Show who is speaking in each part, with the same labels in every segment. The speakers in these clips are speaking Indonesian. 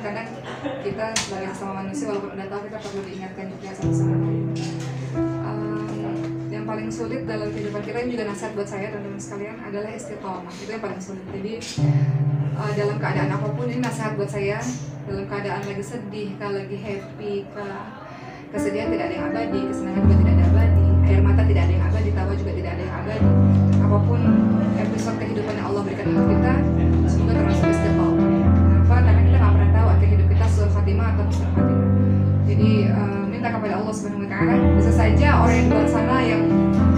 Speaker 1: kadang kita sebagai sesama manusia walaupun udah tahu kita perlu diingatkan juga sama sama Um, yang paling sulit dalam kehidupan kita ini juga nasihat buat saya teman-teman sekalian adalah istiqomah. Itu yang paling sulit. Jadi uh, dalam keadaan apa pun ini nasihat buat saya dalam keadaan lagi sedih kalau lagi happy kesedihan tidak ada yang abadi kesenangan juga tidak ada abadi air mata tidak ada yang abadi tawa minta kepada Allah subhanahu wa taala. Bisa saja orang yang di luar sana yang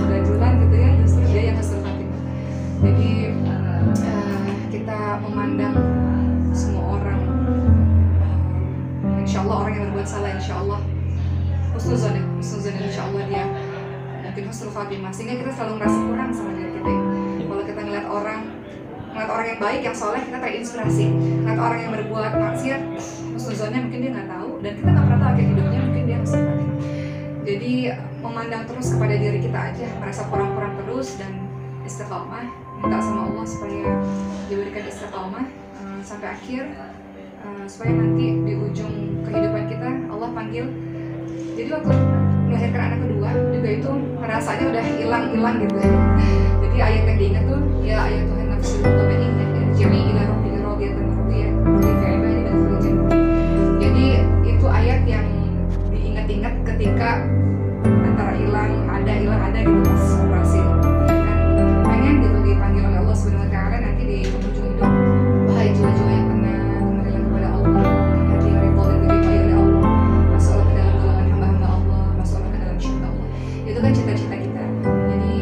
Speaker 1: udah jualan gitu ya justru dia yang husnul khatimah jadi uh, kita memandang semua orang uh, insya Allah orang yang berbuat salah insya Allah husnuzon ya husnuzon insya Allah dia. Mungkin husnul khatimah. Sehingga kita selalu merasa kurang sama diri kita. Kalau kita ngeliat orang ngeliat orang yang baik yang soleh kita terinspirasi. Ngeliat orang yang berbuat maksiat husnuzonnya mungkin dia nggak tahu dan kita nggak pernah tahu akhir hidupnya mungkin dia husnul khatimah jadi memandang terus kepada diri kita aja merasa kurang-kurang terus dan istiqomah minta sama Allah supaya diberikan istiqomah eh, sampai akhir eh, supaya nanti di ujung kehidupan kita Allah panggil. Jadi waktu melahirkan anak kedua juga itu rasanya udah hilang-hilang gitu. Jadi ayat yang diingat tuh ya ayat Tuhan nafsul mutmainnah irji'i ila diingat-ingat ketika antara hilang ada hilang ada gitu pas operasi dan pengen gitu dipanggil oleh Allah wa taala nanti di penghujung hidup. Wahai jiwa-jiwa yang tenang kembalilah kepada Allah hati yang ridho dan diridhoi oleh Allah masuklah ke dalam golongan hamba-hamba Allah masuklah ke dalam syurga Allah. Itu kan cita-cita kita. Jadi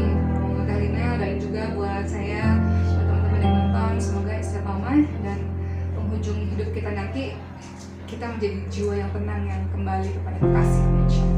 Speaker 1: Dalina dan juga buat saya buat teman-teman yang nonton semoga istiqomah dan penghujung hidup kita nanti kita menjadi jiwa yang tenang yang kembali kepada kasih Tuhan.